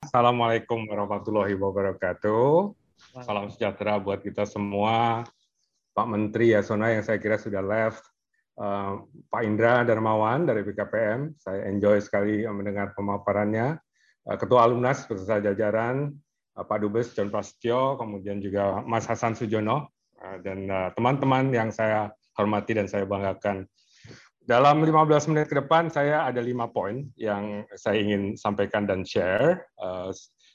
Assalamualaikum warahmatullahi wabarakatuh. Salam sejahtera buat kita semua. Pak Menteri Yasona yang saya kira sudah left, uh, Pak Indra Darmawan dari BKPM, saya enjoy sekali mendengar pemaparannya. Uh, Ketua Alumnas beserta jajaran, uh, Pak Dubes John Prasetyo, kemudian juga Mas Hasan Sujono, dan teman-teman yang saya hormati dan saya banggakan. Dalam 15 menit ke depan, saya ada lima poin yang saya ingin sampaikan dan share. Uh,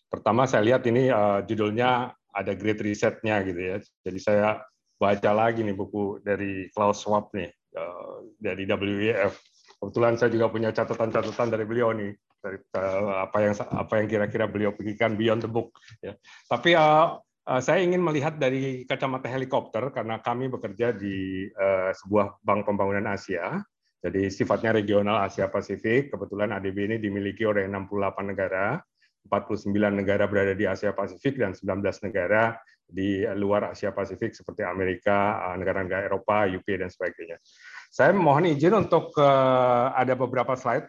pertama, saya lihat ini uh, judulnya ada Great Reset-nya gitu ya. Jadi saya baca lagi nih buku dari Klaus Schwab nih, uh, dari WEF. Kebetulan saya juga punya catatan-catatan dari beliau nih, dari apa yang apa yang kira-kira beliau pikirkan beyond the book. Ya. Tapi saya ingin melihat dari kacamata helikopter karena kami bekerja di uh, sebuah bank pembangunan Asia jadi sifatnya regional Asia Pasifik. Kebetulan ADB ini dimiliki oleh 68 negara, 49 negara berada di Asia Pasifik dan 19 negara di luar Asia Pasifik seperti Amerika, eh, negara-negara Eropa, UK dan sebagainya. Saya mohon izin untuk uh, ada beberapa slide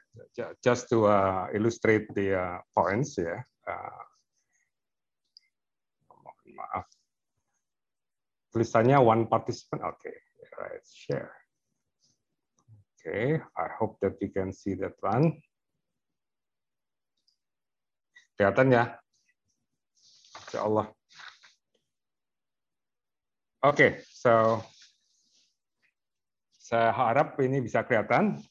just to uh, illustrate the uh, points ya. Uh, maaf. Tulisannya one participant. Oke, okay. right, share. Okay, I hope that you can see that one. Kelihatan ya? Insya Allah. Oke, okay, so saya harap ini bisa kelihatan.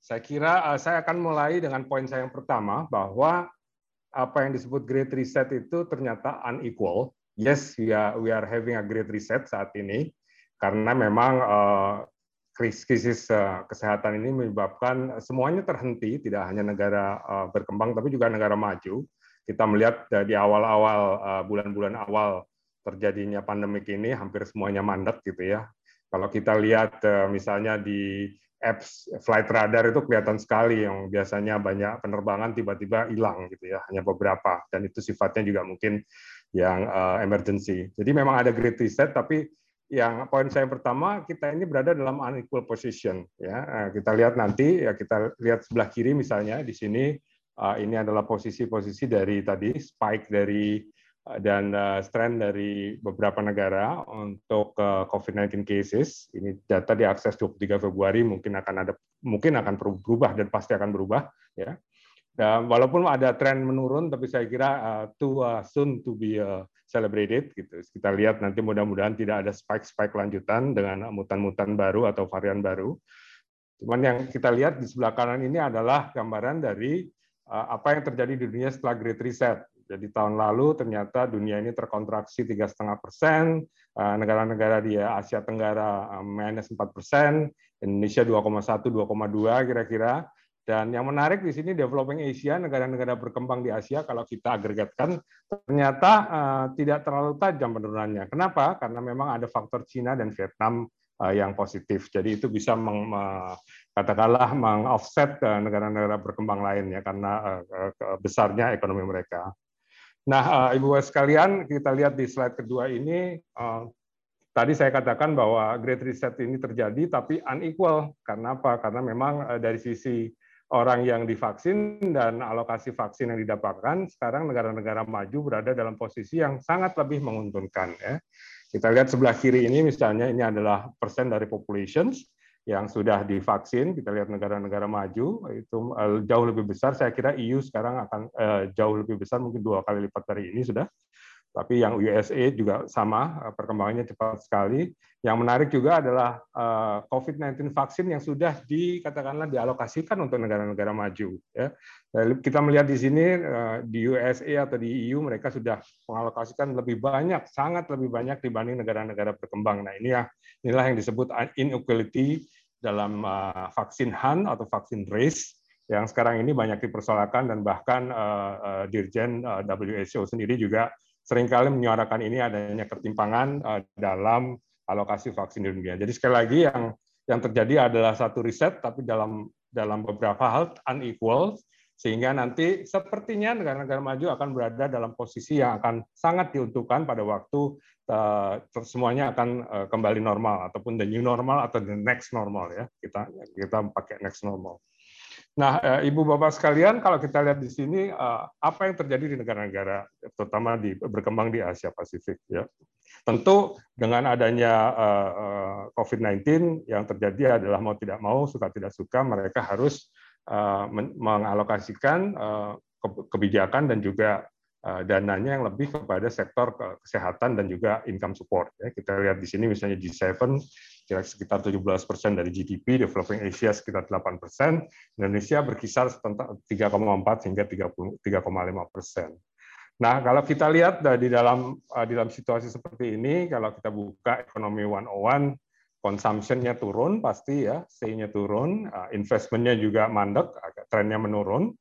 Saya kira uh, saya akan mulai dengan poin saya yang pertama bahwa apa yang disebut great reset itu ternyata unequal. Yes, we are having a great reset saat ini karena memang uh, krisis eh, kesehatan ini menyebabkan semuanya terhenti, tidak hanya negara eh, berkembang, tapi juga negara maju. Kita melihat di awal-awal eh, bulan-bulan awal terjadinya pandemik ini, hampir semuanya mandek gitu ya. Kalau kita lihat misalnya di apps flight radar itu kelihatan sekali yang biasanya banyak penerbangan tiba-tiba hilang gitu ya, hanya beberapa dan itu sifatnya juga mungkin yang emergency. Jadi memang ada great reset tapi yang poin saya yang pertama kita ini berada dalam unequal position ya. Eh, kita lihat nanti ya kita lihat sebelah kiri misalnya di sini eh, ini adalah posisi-posisi dari tadi spike dari eh, dan strand dari beberapa negara untuk COVID-19 cases. Ini data diakses 23 Februari mungkin akan ada mungkin akan berubah dan pasti akan berubah ya dan walaupun ada tren menurun, tapi saya kira uh, too uh, soon to be uh, celebrated. Gitu. Kita lihat nanti mudah-mudahan tidak ada spike-spike lanjutan dengan mutan-mutan baru atau varian baru. Cuman yang kita lihat di sebelah kanan ini adalah gambaran dari uh, apa yang terjadi di dunia setelah Great Reset. Jadi tahun lalu ternyata dunia ini terkontraksi tiga setengah persen, negara-negara di Asia Tenggara minus empat persen, Indonesia 2,1, 2,2 kira-kira dan yang menarik di sini developing Asia, negara-negara berkembang di Asia, kalau kita agregatkan, ternyata uh, tidak terlalu tajam penurunannya. Kenapa? Karena memang ada faktor Cina dan Vietnam uh, yang positif. Jadi itu bisa meng, uh, katakanlah meng-offset negara-negara berkembang lainnya karena uh, besarnya ekonomi mereka. Nah, uh, Ibu sekalian, kita lihat di slide kedua ini, uh, tadi saya katakan bahwa Great Reset ini terjadi, tapi unequal. Karena apa? Karena memang dari sisi orang yang divaksin dan alokasi vaksin yang didapatkan, sekarang negara-negara maju berada dalam posisi yang sangat lebih menguntungkan. Ya. Kita lihat sebelah kiri ini misalnya ini adalah persen dari populations yang sudah divaksin. Kita lihat negara-negara maju itu eh, jauh lebih besar. Saya kira EU sekarang akan uh, jauh lebih besar, mungkin dua kali lipat dari ini sudah. Tapi yang USA juga sama, eh, perkembangannya cepat sekali. Yang menarik juga adalah eh, COVID-19 vaksin yang sudah dikatakanlah dialokasikan untuk negara-negara maju. Ya. Kita melihat di sini eh, di USA atau di EU mereka sudah mengalokasikan lebih banyak, sangat lebih banyak dibanding negara-negara berkembang. Nah ini ya inilah yang disebut inequality dalam vaksin Han atau vaksin race yang sekarang ini banyak dipersoalkan dan bahkan Dirjen WHO sendiri juga sering kali menyuarakan ini adanya ketimpangan uh, dalam alokasi vaksin di dunia. Jadi sekali lagi yang yang terjadi adalah satu riset tapi dalam dalam beberapa hal unequal sehingga nanti sepertinya negara-negara maju akan berada dalam posisi yang akan sangat diuntungkan pada waktu uh, semuanya akan uh, kembali normal ataupun the new normal atau the next normal ya kita kita pakai next normal. Nah, eh, Ibu Bapak sekalian, kalau kita lihat di sini eh, apa yang terjadi di negara-negara terutama di berkembang di Asia Pasifik ya. Tentu dengan adanya eh, COVID-19 yang terjadi adalah mau tidak mau, suka tidak suka mereka harus mengalokasikan kebijakan dan juga dananya yang lebih kepada sektor kesehatan dan juga income support. Ya. Kita lihat di sini misalnya G7 kira sekitar 17 persen dari GDP, developing Asia sekitar 8 persen, Indonesia berkisar 3,4 hingga 3,5 persen. Nah, kalau kita lihat di dalam eh, di dalam situasi seperti ini, kalau kita buka ekonomi 101, consumption-nya turun pasti ya, C-nya turun, eh, investment-nya juga mandek, trennya menurun.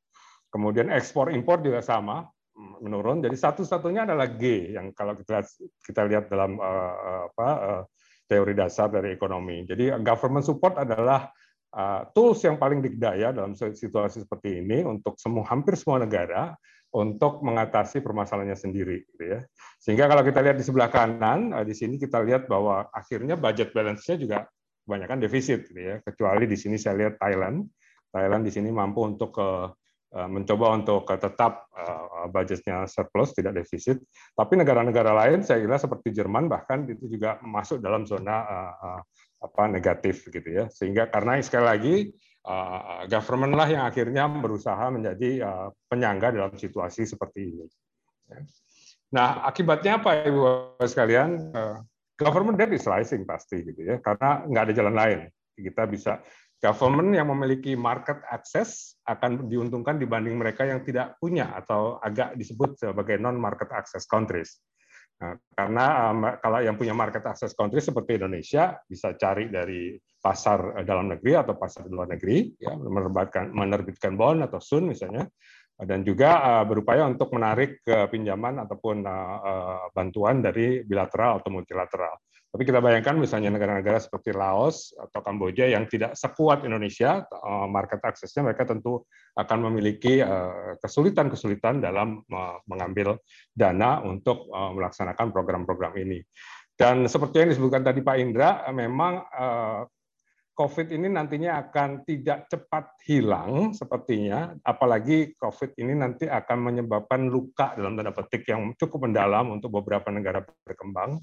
Kemudian ekspor impor juga sama menurun. Jadi satu-satunya adalah G yang kalau kita kita lihat dalam uh, apa uh, teori dasar dari ekonomi. Jadi government support adalah uh, tools yang paling dikdaya dalam situasi seperti ini untuk semua hampir semua negara untuk mengatasi permasalahannya sendiri. Gitu ya. Sehingga kalau kita lihat di sebelah kanan, uh, di sini kita lihat bahwa akhirnya budget balance-nya juga kebanyakan defisit. Gitu ya. Kecuali di sini saya lihat Thailand. Thailand di sini mampu untuk uh, mencoba untuk tetap budgetnya surplus, tidak defisit. Tapi negara-negara lain, saya kira seperti Jerman bahkan itu juga masuk dalam zona apa negatif gitu ya. Sehingga karena sekali lagi government lah yang akhirnya berusaha menjadi penyangga dalam situasi seperti ini. Ya. Nah, akibatnya apa Ibu sekalian? Government debt is rising pasti gitu ya, karena nggak ada jalan lain. Kita bisa government yang memiliki market access akan diuntungkan dibanding mereka yang tidak punya atau agak disebut sebagai non market access countries. Nah, karena um, kalau yang punya market access countries seperti Indonesia bisa cari dari pasar dalam negeri atau pasar luar negeri, ya, menerbitkan menerbitkan bond atau sun misalnya, dan juga uh, berupaya untuk menarik uh, pinjaman ataupun uh, uh, bantuan dari bilateral atau multilateral. Tapi kita bayangkan misalnya negara-negara seperti Laos atau Kamboja yang tidak sekuat Indonesia, uh, market access-nya mereka tentu akan memiliki uh, kesulitan-kesulitan dalam uh, mengambil dana untuk melaksanakan program-program ini. Dan seperti yang disebutkan tadi Pak Indra, memang COVID ini nantinya akan tidak cepat hilang sepertinya, apalagi COVID ini nanti akan menyebabkan luka dalam tanda petik yang cukup mendalam untuk beberapa negara berkembang,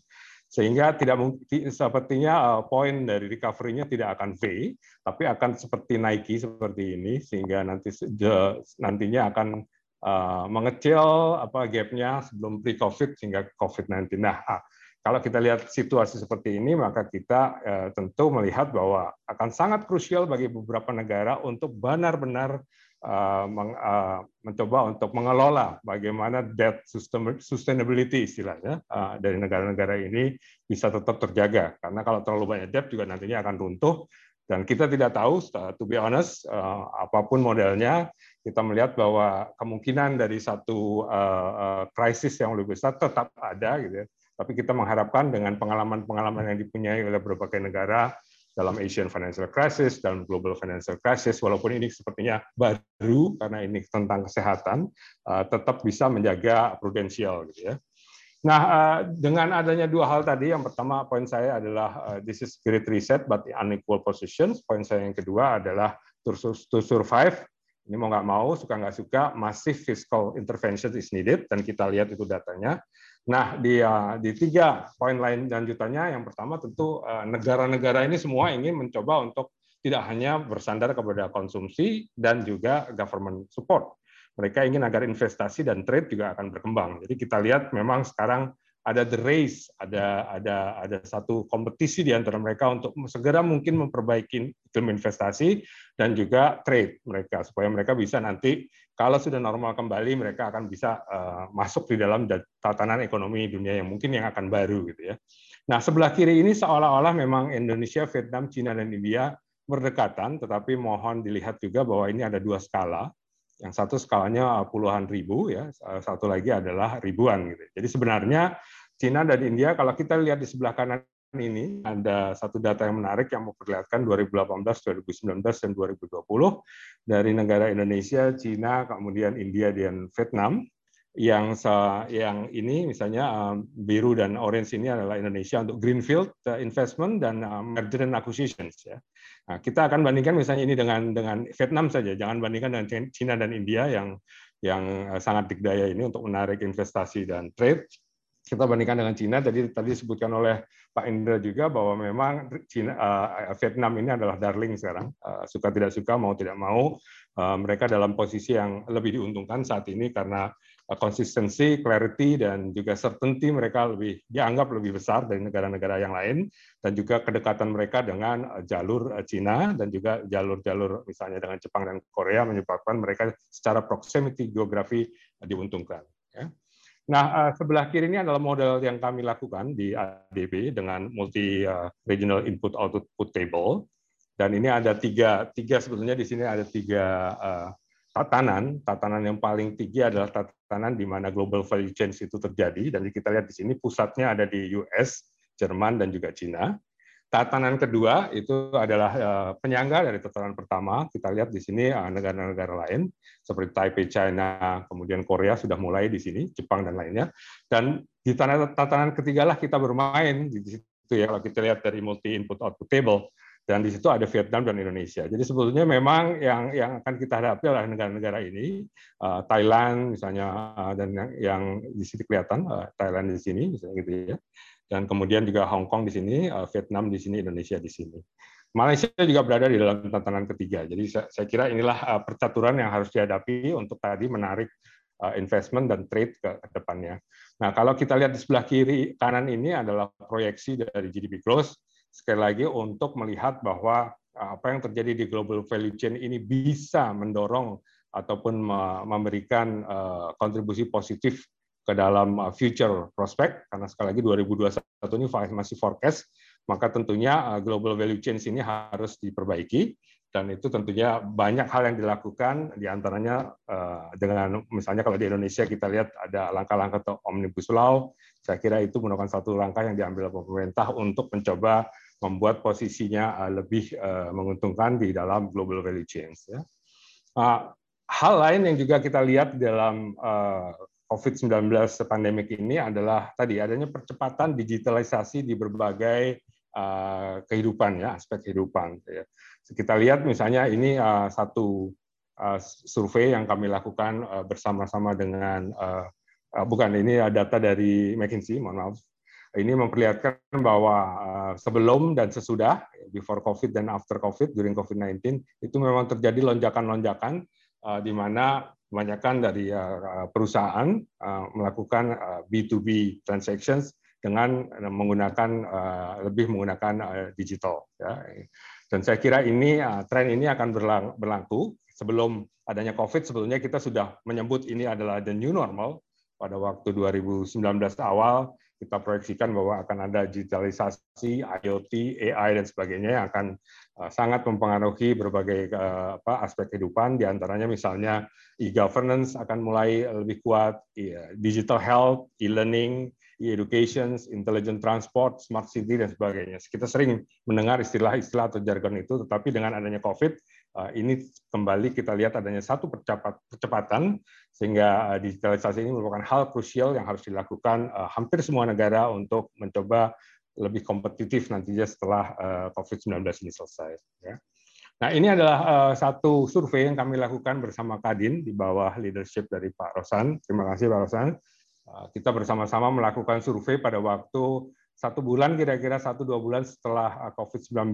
sehingga tidak mungkin sepertinya uh, poin dari recovery-nya tidak akan V, tapi akan seperti Nike seperti ini, sehingga nanti nantinya akan uh, mengecil apa gap-nya sebelum pre-COVID sehingga COVID-19. Nah, kalau kita lihat situasi seperti ini, maka kita eh, tentu melihat bahwa akan sangat krusial bagi beberapa negara untuk benar-benar eh, eh, mencoba untuk mengelola bagaimana debt sustainability istilahnya dari negara-negara ini bisa tetap terjaga. Karena kalau terlalu banyak debt juga nantinya akan runtuh dan kita tidak tahu, to be honest, apa pun modelnya, kita melihat bahwa kemungkinan dari satu krisis yang lebih besar tetap ada, gitu ya tapi kita mengharapkan dengan pengalaman-pengalaman yang dipunyai oleh berbagai negara dalam Asian Financial Crisis, dalam Global Financial Crisis, walaupun ini sepertinya baru karena ini tentang kesehatan, uh, tetap bisa menjaga prudensial gitu ya. Nah, uh, dengan adanya dua hal tadi, yang pertama poin saya adalah uh, this is great reset but unequal positions. Poin saya yang kedua adalah to survive. Ini mau nggak mau, suka nggak suka, massive fiscal intervention is needed, dan kita lihat itu datanya. Nah, di, di tiga poin lain lanjutannya, yang pertama tentu uh, negara-negara ini semua ingin mencoba untuk tidak hanya bersandar kepada konsumsi dan juga government support. Mereka ingin agar investasi dan trade juga akan berkembang. Jadi kita lihat memang sekarang ada the race, ada ada ada satu kompetisi di antara mereka untuk segera mungkin memperbaiki iklim investasi dan juga trade mereka supaya mereka bisa nanti kalau sudah normal kembali mereka akan bisa uh, masuk di dalam tatanan ekonomi dunia yang mungkin yang akan baru gitu ya. Nah, sebelah kiri ini seolah-olah memang Indonesia, Vietnam, Cina dan India berdekatan tetapi mohon dilihat juga bahwa ini ada dua skala. Yang satu skalanya puluhan ribu ya, satu lagi adalah ribuan gitu. Jadi sebenarnya Cina dan India, kalau kita lihat di sebelah kanan ini, ada satu data yang menarik yang memperlihatkan 2018, 2019, dan 2020 dari negara Indonesia, Cina, kemudian India, dan Vietnam. yang yang ini misalnya biru dan orange ini adalah Indonesia untuk greenfield investment dan merger and acquisitions ya. Nah, kita akan bandingkan misalnya ini dengan dengan Vietnam saja, jangan bandingkan dengan China dan India yang yang sangat dikdaya ini untuk menarik investasi dan trade. Kita bandingkan dengan China tadi tadi disebutkan oleh Pak Indra juga bahwa memang China, uh, Vietnam ini adalah darling sekarang, uh, suka tidak suka mau tidak mau uh, mereka dalam posisi yang lebih diuntungkan saat ini karena konsistensi, clarity, dan juga certainty mereka lebih dianggap lebih besar dari negara-negara yang lain, dan juga kedekatan mereka dengan eh, jalur eh, Cina dan juga jalur-jalur misalnya dengan Jepang dan Korea menyebabkan mereka secara proximity geografi eh, diuntungkan. Ya. Nah, sebelah kiri ini adalah model yang kami lakukan di ADB dengan multi regional input output table. Dan ini ada tiga, tiga sebetulnya di sini ada tiga tatanan, tatanan yang paling tinggi adalah tatanan di mana global value chain itu terjadi, dan kita lihat di sini pusatnya ada di US, Jerman, dan juga Cina. Tatanan kedua itu adalah eh, penyangga dari tatanan pertama. Kita lihat di sini eh, negara-negara lain seperti Taipei, China, kemudian Korea sudah mulai di sini, Jepang dan lainnya. Dan di tatanan ketiga lah kita bermain di situ ya kalau kita lihat dari multi input output table dan di situ ada Vietnam dan Indonesia. Jadi sebetulnya memang yang yang akan kita hadapi adalah negara-negara ini, uh, Thailand misalnya uh, dan yang, yang di sini kelihatan uh, Thailand di sini misalnya gitu ya. Dan kemudian juga Hong Kong di sini, Vietnam di sini, Indonesia di sini. Malaysia juga berada di dalam tatanan ketiga. Jadi saya, kira inilah percaturan yang harus dihadapi untuk tadi menarik uh, investment dan trade ke depannya. Nah, kalau kita lihat di sebelah kiri kanan ini adalah proyeksi dari GDP growth sekali lagi untuk melihat bahwa eh, apa yang terjadi di global value chain ini bisa mendorong ataupun memberikan eh, kontribusi positif ke dalam eh, future prospect. Karena sekali lagi 2021 ini masih forecast maka tentunya global value chain ini harus diperbaiki. Dan itu tentunya banyak hal yang dilakukan di antaranya dengan misalnya kalau di Indonesia kita lihat ada langkah-langkah omnibus law. Saya kira itu merupakan satu langkah yang diambil pemerintah untuk mencoba membuat posisinya uh, lebih uh, menguntungkan di dalam global value chain. Ya. Uh, hal lain yang juga kita lihat dalam COVID-19 pandemik ini adalah tadi adanya percepatan digitalisasi di berbagai kehidupan ya aspek kehidupan. Ya. Kita lihat misalnya ini satu survei yang kami lakukan bersama-sama dengan bukan ini data dari McKinsey, mohon maaf ini memperlihatkan bahwa eh, sebelum dan sesudah before COVID dan after COVID during COVID-19 itu memang terjadi lonjakan-lonjakan eh, di mana kebanyakan dari eh, perusahaan melakukan B2B transactions dengan menggunakan lebih menggunakan digital ya. Dan saya kira ini tren ini akan berlaku sebelum adanya COVID sebetulnya kita sudah menyebut ini adalah the new normal pada waktu 2019 awal kita proyeksikan bahwa akan ada digitalisasi, IoT, AI dan sebagainya yang akan uh, sangat mempengaruhi berbagai apa, aspek kehidupan, di antaranya misalnya e-governance akan mulai lebih kuat, digital health, e-learning, e-education, intelligent transport, smart city dan sebagainya. Kita sering mendengar istilah-istilah atau jargon itu, tetapi dengan adanya COVID ini kembali kita lihat adanya satu percepatan sehingga uh, digitalisasi ini merupakan hal krusial yang harus dilakukan uh, hampir semua negara untuk mencoba lebih kompetitif nantinya setelah COVID-19 ini selesai. Ya. Nah, ini adalah satu survei yang kami lakukan bersama Kadin di bawah leadership dari Pak Rosan. Terima kasih Pak Rosan. Kita bersama-sama melakukan survei pada waktu satu bulan kira-kira satu dua bulan setelah COVID-19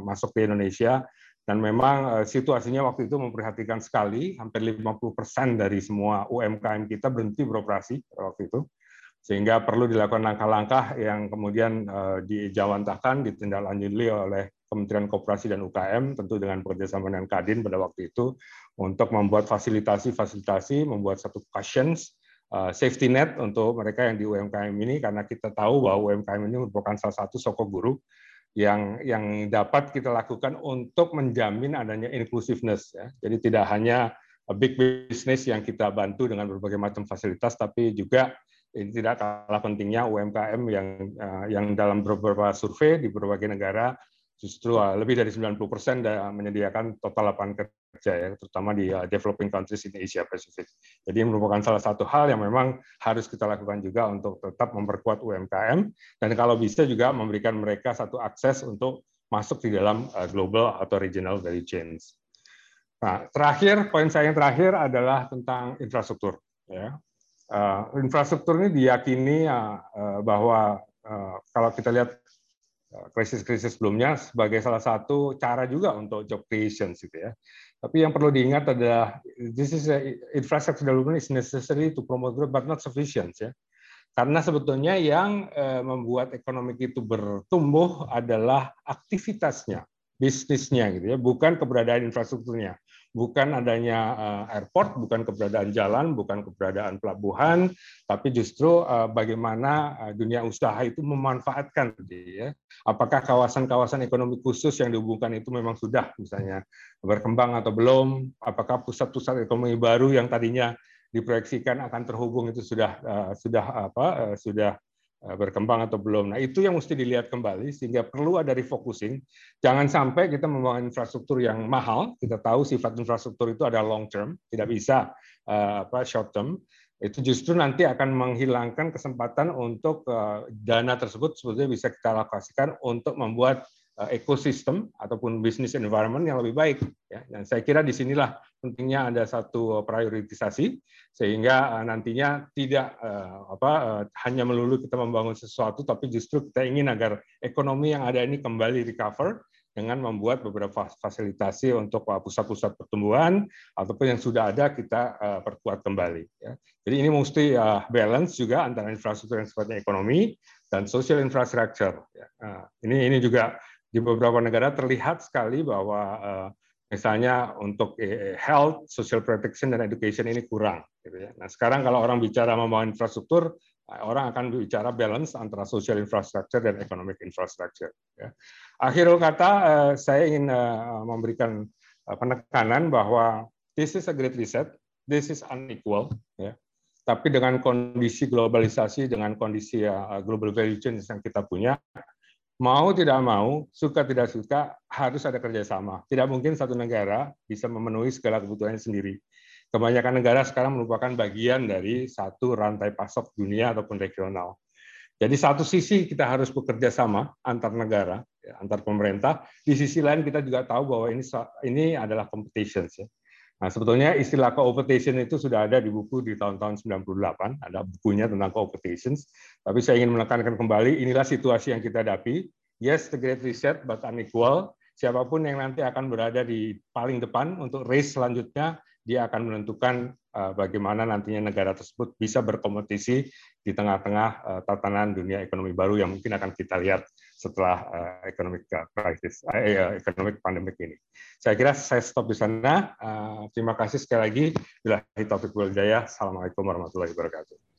masuk ke Indonesia dan memang situasinya waktu itu memperhatikan sekali, hampir 50% dari semua UMKM kita berhenti beroperasi waktu itu. Sehingga perlu dilakukan langkah-langkah yang kemudian dijawantahkan, ditindaklanjuti oleh Kementerian Koperasi dan UKM, tentu dengan bekerjasama dengan Kadin pada waktu itu, untuk membuat fasilitasi-fasilitasi, membuat satu cushions, safety net untuk mereka yang di UMKM ini, karena kita tahu bahwa UMKM ini merupakan salah satu sokok guru yang yang dapat kita lakukan untuk menjamin adanya inclusiveness ya. Jadi tidak hanya big business yang kita bantu dengan berbagai macam fasilitas tapi juga ini tidak kalah pentingnya UMKM yang eh, yang dalam beberapa survei di berbagai negara justru uh, lebih dari 90% menyediakan total lapangan kerja ya, terutama di uh, developing countries in Asia Pacific. Jadi merupakan salah satu hal yang memang harus kita lakukan juga untuk tetap memperkuat UMKM dan kalau bisa juga memberikan mereka satu akses untuk masuk di dalam uh, global atau regional value chains. Nah, terakhir poin saya yang terakhir adalah tentang infrastruktur. Ya. Infrastruktur ini diyakini bahwa kalau kita lihat krisis-krisis sebelumnya sebagai salah satu cara juga untuk job creation gitu ya. Tapi yang perlu diingat adalah this is a, infrastructure development is necessary to promote growth but not sufficient ya. Karena sebetulnya yang membuat ekonomi itu bertumbuh adalah aktivitasnya, bisnisnya gitu ya, bukan keberadaan infrastrukturnya bukan adanya eh, airport, bukan keberadaan jalan, bukan keberadaan pelabuhan, tapi justru eh, bagaimana eh, dunia usaha itu memanfaatkan ya. Apakah kawasan-kawasan ekonomi khusus yang dihubungkan itu memang sudah misalnya berkembang atau belum? Apakah pusat-pusat ekonomi baru yang tadinya diproyeksikan akan terhubung itu sudah sudah apa sudah berkembang atau belum. Nah, itu yang mesti dilihat kembali sehingga perlu ada refocusing. Jangan sampai kita membangun infrastruktur yang mahal. Kita tahu sifat infrastruktur itu ada long term, tidak bisa uh, apa short term. Itu justru nanti akan menghilangkan kesempatan untuk uh, dana tersebut sebetulnya bisa kita alokasikan untuk membuat ekosistem ataupun bisnis environment yang lebih baik. Ya. Dan saya kira di sinilah pentingnya ada satu prioritisasi sehingga uh, nantinya tidak uh, apa hanya melulu kita membangun sesuatu tapi justru kita ingin agar ekonomi yang ada ini kembali recover dengan membuat beberapa fasilitasi untuk pusat-pusat pertumbuhan ataupun yang sudah ada kita perkuat kembali. Ya. Jadi ini mesti balance juga antara infrastruktur yang sifatnya ekonomi dan social infrastructure. Ya. Nah, ini ini juga di beberapa negara terlihat sekali bahwa misalnya untuk eh, health, social protection dan education ini kurang. Gitu ya. Nah sekarang kalau orang bicara membangun infrastruktur, eh, orang akan bicara balance antara social infrastructure dan economic infrastructure. Ya. Akhir kata eh, saya ingin memberikan penekanan bahwa this is a great reset, this is unequal, ya. Tapi dengan kondisi globalisasi, dengan kondisi global value chain yang kita punya, mau tidak mau, suka tidak suka, harus ada kerjasama. Tidak mungkin satu negara bisa memenuhi segala kebutuhannya sendiri. Kebanyakan negara sekarang merupakan bagian dari satu rantai pasok dunia ataupun regional. Jadi satu sisi kita harus bekerja sama antar negara, ya, antar pemerintah. Di sisi lain kita juga tahu bahwa ini ini adalah competition. Ya. Nah, sebetulnya istilah co-opetition itu sudah ada di buku di tahun-tahun 98, ada bukunya tentang co-opetitions. Tapi saya ingin menekankan kembali, inilah situasi yang kita hadapi. Yes, the great reset, but unequal. Siapa pun yang nanti akan berada di paling depan untuk race selanjutnya, dia akan menentukan uh, bagaimana nantinya negara tersebut bisa berkompetisi di tengah-tengah uh, tatanan dunia ekonomi baru yang mungkin akan kita lihat setelah uh, economic crisis, uh, economic pandemic ini. Saya kira saya stop di sana. Uh, terima kasih sekali lagi. Bila topik Jaya. Assalamualaikum warahmatullahi wabarakatuh.